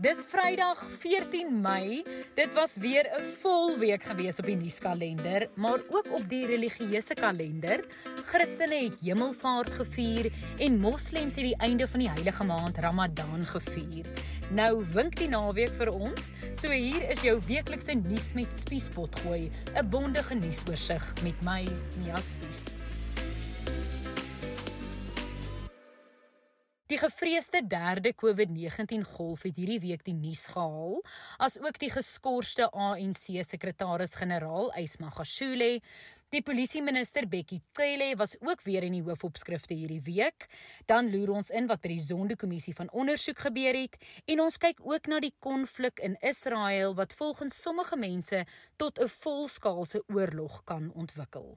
Dis Vrydag 14 Mei. Dit was weer 'n vol week gewees op die nuuskalender, maar ook op die religieuse kalender. Christene het Hemelvaart gevier en Moslems het die einde van die heilige maand Ramadan gevier. Nou wink die naweek vir ons. So hier is jou weeklikse nuus met Spiespot gooi, 'n bondige nuusoorseig met my Mia Spies. Die gevreesde derde COVID-19 golf het hierdie week die nuus gehaal, asook die geskorste ANC sekretaris-generaal, Ysma Gashule. Die polisieminister Bekkie Cele was ook weer in die hoofopskrifte hierdie week. Dan loer ons in wat by die Zondo-kommissie van ondersoek gebeur het en ons kyk ook na die konflik in Israel wat volgens sommige mense tot 'n volskaalse oorlog kan ontwikkel.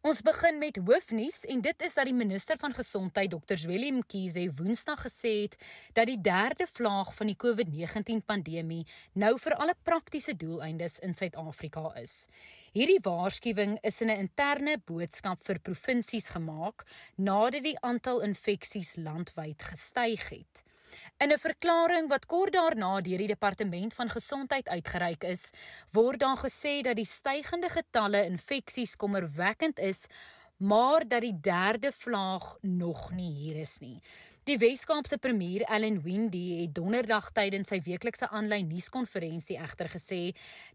Ons begin met hoofnuus en dit is dat die minister van gesondheid Dr. Zweli Mkhize Woensdag gesê het dat die derde vlaag van die COVID-19 pandemie nou vir alle praktiese doeleindes in Suid-Afrika is. Hierdie waarskuwing is in 'n interne boodskap vir provinsies gemaak nadat die aantal infeksies landwyd gestyg het. In 'n verklaring wat kort daarna deur die departement van gesondheid uitgereik is, word daar gesê dat die stygende getalle infeksies kommerwekkend is, maar dat die derde vlaag nog nie hier is nie. Die Weskaapse premier Ellen Windey het donderdag tydens sy weeklikse aanlyn nuuskonferensie egter gesê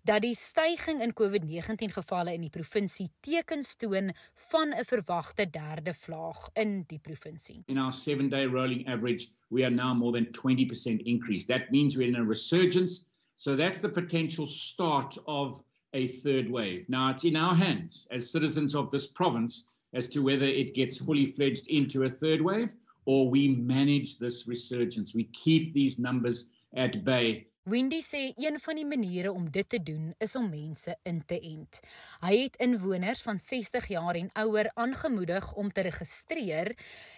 dat die stygings in COVID-19 gevalle in die provinsie tekens toon van 'n verwagte derde vlaag in die provinsie. In our 7-day rolling average, we are now more than 20% increase. That means we're in a resurgence. So that's the potential start of a third wave. Now it's in our hands as citizens of this province as to whether it gets fully fledged into a third wave or we manage this resurgence. We keep these numbers at bay. Windy sê een van die maniere om dit te doen is om mense in te ent. Hy het inwoners van 60 jaar en ouer aangemoedig om te registreer.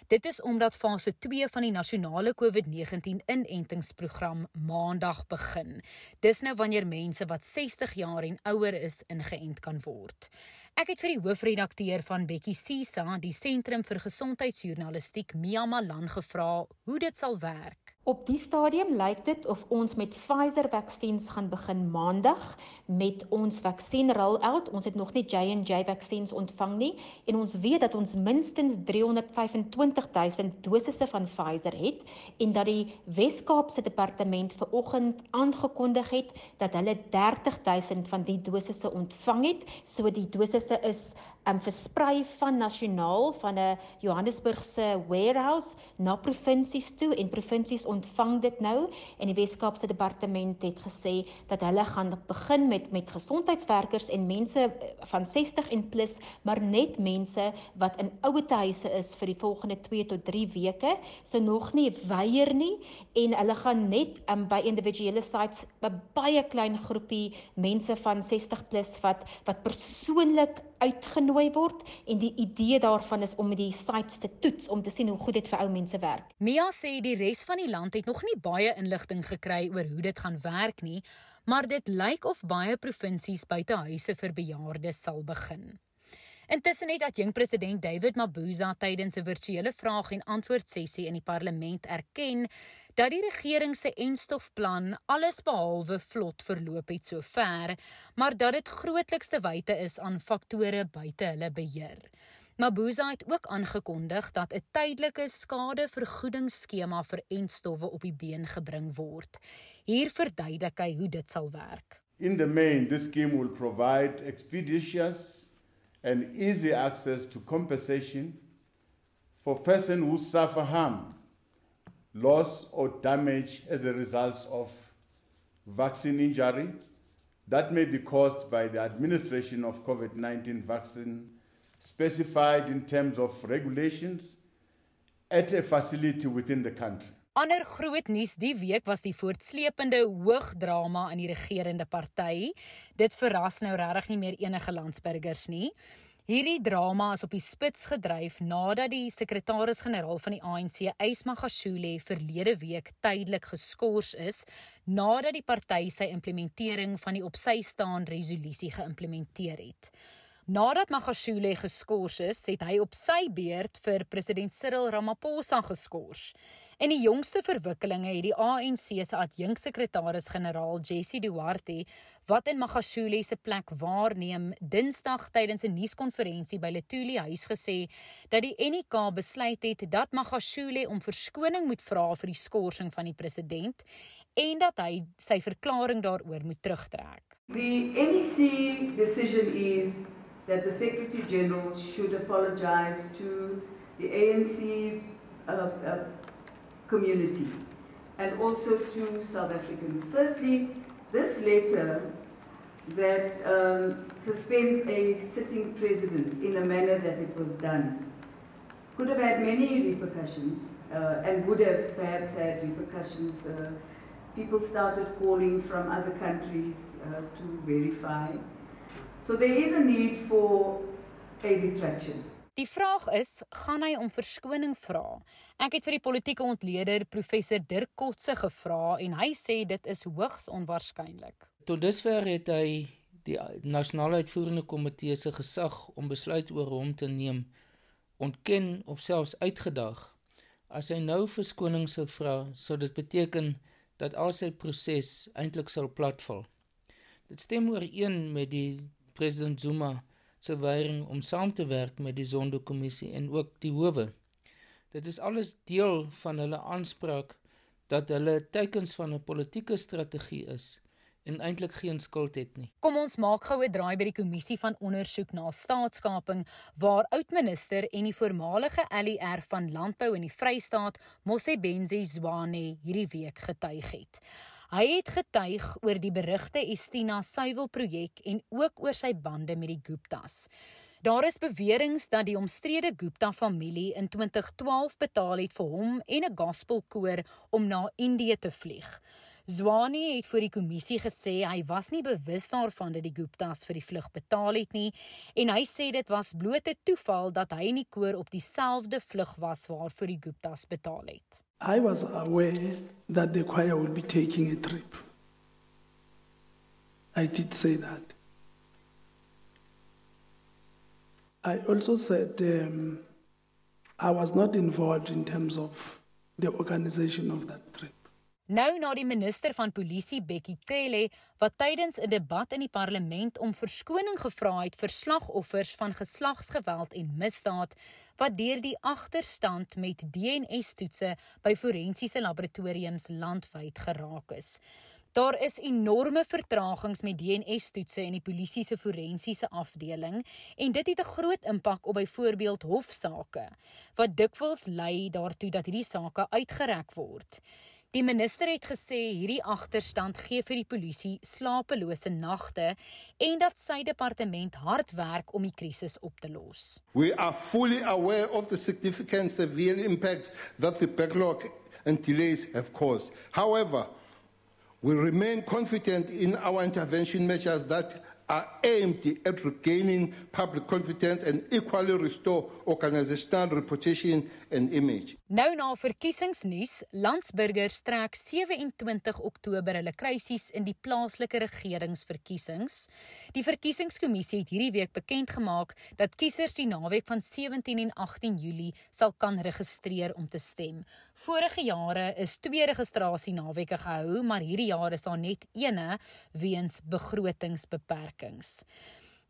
Dit is omdat fase 2 van die nasionale COVID-19 inentingsprogram maandag begin. Dis nou wanneer mense wat 60 jaar en ouer is ingeënt kan word. Ek het vir die hoofredakteur van Bekkie Sisa, die Sentrum vir Gesondheidsjournalistiek, Mia Malan gevra hoe dit sal werk. Op die stadium lyk dit of ons met Pfizer vaksins gaan begin maandag met ons vaksin rollout. Ons het nog nie J&J vaksins ontvang nie en ons weet dat ons minstens 325 000 dosisse van Pfizer het en dat die Wes-Kaapse departement ver oggend aangekondig het dat hulle 30 000 van die dosisse ontvang het. So die dosisse is um, versprei van nasionaal van 'n Johannesburgse warehouse na provinsies toe en provinsies ontvang dit nou. En die Wes-Kaapse departement het gesê dat hulle gaan begin met met gesondheidswerkers en mense eh, van 60 en plus, maar net mense wat in ouete huise is vir die volgende 2 tot 3 weke, so nog nie weier nie. En hulle gaan net um, by individuele sites 'n baie klein groepie mense van 60 plus wat wat persoonlik uitgenooi word en die idee daarvan is om die sites te toets om te sien hoe goed dit vir ou mense werk. Mia sê die res van die land het nog nie baie inligting gekry oor hoe dit gaan werk nie, maar dit lyk of baie provinsies buitehuise vir bejaardes sal begin. Intussen het jong president David Mabuza tydens 'n virtuele vraag en antwoord sessie in die parlement erken dat die regering se enstofplan alles behalwe vlot verloop het sover, maar dat dit grootliks te wyte is aan faktore buite hulle beheer. Mabuza het ook aangekondig dat 'n tydelike skadevergoedingsskema vir entstowwe op die been gebring word. Hier verduidelik hy hoe dit sal werk. In the main, this scheme will provide expeditious and easy access to compensation for persons who suffer harm, loss or damage as a result of vaccine injury that may be caused by the administration of COVID-19 vaccine specified in terms of regulations at a facility within the country. Ander groot nuus die week was die voortsleepende hoogdrama in die regerende party. Dit verras nou regtig nie meer enige landsburgers nie. Hierdie drama is op die spits gedryf nadat die sekretaris-generaal van die ANC, Ysma Gashule, verlede week tydelik geskort is nadat die party sy implementering van die op sy staan resolusie geïmplementeer het. Nadat Magashule geskort is, het hy op sy beurt vir president Cyril Ramaphosa geskort. In die jongste verwikkelinge het die ANC se adjunksekretaris-generaal Jesse Duarte, wat in Magashule se plek waarneem, Dinsdag tydens 'n nuuskonferensie by Letuli huis gesê dat die NK besluit het dat Magashule om verskoning moet vra vir die skorsing van die president en dat hy sy verklaring daaroor moet terugtrek. The NEC decision is that the Secretary General should apologize to the ANC uh, uh, community and also to South Africans. Firstly, this letter that um, suspends a sitting president in the manner that it was done could have had many repercussions uh, and would have perhaps had repercussions. Uh, people started calling from other countries uh, to verify. So there is a need for a retraction. Die vraag is, gaan hy om verskoning vra? Ek het vir die politieke ontleder professor Dirk Kotse gevra en hy sê dit is hoogs onwaarskynlik. Tot dusver het hy die nasionale uitvoerende komitee se gesag om besluit oor hom te neem ontken of selfs uitgedag. As hy nou verskoning sou vra, sou dit beteken dat al sy proses eintlik sal platval. Dit stem ooreen met die president Zuma se weiering om saam te werk met die Zondo-kommissie en ook die howe. Dit is alles deel van hulle aanspraak dat hulle teikens van 'n politieke strategie is en eintlik geen skuld het nie. Kom ons maak gou 'n draai by die kommissie van ondersoek na staatskaping waar oudminister en die voormalige LER van landbou in die Vrystaat, Mosebenzi Zwane, hierdie week getuig het. Hy het getuig oor die berigte Estina suiwelprojek en ook oor sy bande met die Guptas. Daar is beweringe dat die omstrede Gupta familie in 2012 betaal het vir hom en 'n gospelkoor om na Indië te vlieg. Zwani het vir die kommissie gesê hy was nie bewus daarvan dat die Guptas vir die vlug betaal het nie en hy sê dit was blote toeval dat hy in die koor op dieselfde vlug was waarvoor die Guptas betaal het. I was aware that the choir would be taking a trip. I did say that. I also said um, I was not involved in terms of the organization of that trip. Nou na die minister van polisie Bekkie Cele wat tydens 'n debat in die parlement om verskoning gevra het vir slagoffers van geslagsgeweld en misdaad wat deur die agterstand met DNA-toetse by forensiese laboratoriums landwyd geraak is. Daar is enorme vertragings met DNA-toetse in die polisie se forensiese afdeling en dit het 'n groot impak op byvoorbeeld hofsaake wat dikwels lei daartoe dat hierdie sake uitgereik word. Die minister het gesê hierdie agterstand gee vir die polisie slapelose nagte en dat sy departement hard werk om die krisis op te los. We are fully aware of the significant severe impact that the backlog and delays have caused. However, we remain confident in our intervention measures that are aimed at regaining public confidence and equally restore organizational reputation and image. Nou na verkiesingsnuus, landsburgers trek 27 Oktober hulle kruisies in die plaaslike regeringsverkiesings. Die verkiesingskommissie het hierdie week bekend gemaak dat kiesers die naweek van 17 en 18 Julie sal kan registreer om te stem. Vorige jare is twee registrasie naweke gehou, maar hierdie jaar is daar net eene weens begrotingsbeperkings.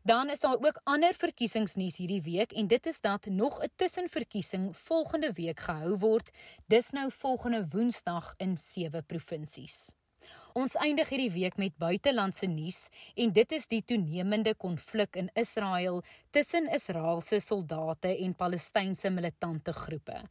Dan is daar ook ander verkiesingsnuus hierdie week en dit is dat nog 'n tussenverkiesing volgende week gehou word. Dis nou volgende Woensdag in sewe provinsies. Ons eindig hierdie week met buitelandse nuus en dit is die toenemende konflik in Israel tussen Israeliese soldate en Palestynse militante groepe.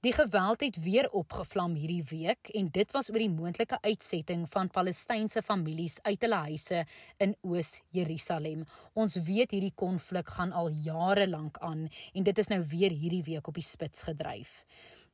Die geweld het weer opgevlam hierdie week en dit was oor die moontlike uitsetting van Palestynse families uit hulle huise in Oos-Jerusalem. Ons weet hierdie konflik gaan al jare lank aan en dit is nou weer hierdie week op die spits gedryf.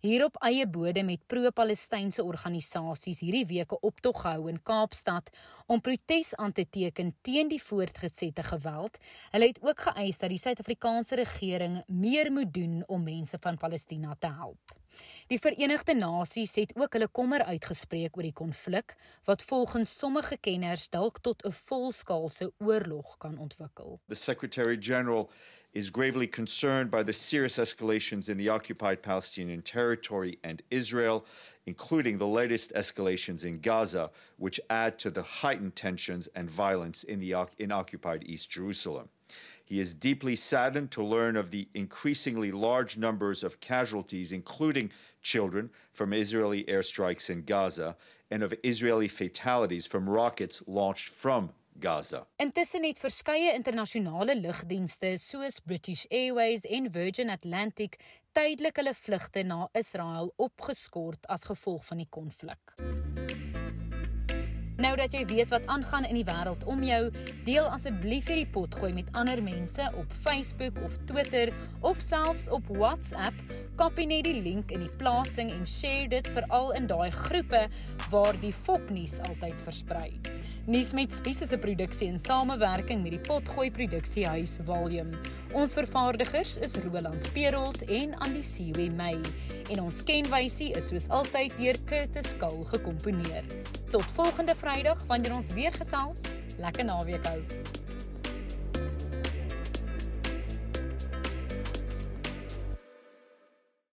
Hier op eie bode met pro-Palestynse organisasies hierdie week 'n optog gehou in Kaapstad om protes aan te teken teen die voortgesette geweld. Hulle het ook geëis dat die Suid-Afrikaanse regering meer moet doen om mense van Palestina te help. Die Verenigde Nasies het ook hulle kommer uitgespreek oor die konflik wat volgens sommige kenners dalk tot 'n volskaalse oorlog kan ontwikkel. The Secretary General is gravely concerned by the serious escalations in the occupied Palestinian territory and Israel, including the latest escalations in Gaza, which add to the heightened tensions and violence in, the, in occupied East Jerusalem. He is deeply saddened to learn of the increasingly large numbers of casualties, including children, from Israeli airstrikes in Gaza, and of Israeli fatalities from rockets launched from Gaza. Intussen het verskeie internasionale lugdienste soos British Airways en Virgin Atlantic tydelik hulle vlugte na Israel opgeskort as gevolg van die konflik. Nou dat jy weet wat aangaan in die wêreld om jou, deel asseblief hierdie potgooi met ander mense op Facebook of Twitter of selfs op WhatsApp. Kopie net die link in die plasing en share dit veral in daai groepe waar die fopnuus altyd versprei. Nuus met Spies is 'n produksie in samewerking met die Potgooi Produksiehuis Volume. Ons vervaardigers is Roland Perolt en Andisiwe May en ons kenwysie is soos altyd deur Curtis Kahl gekomponeer. Tot volgende Vrydag wanneer ons weer gesels. Lekker naweek hou.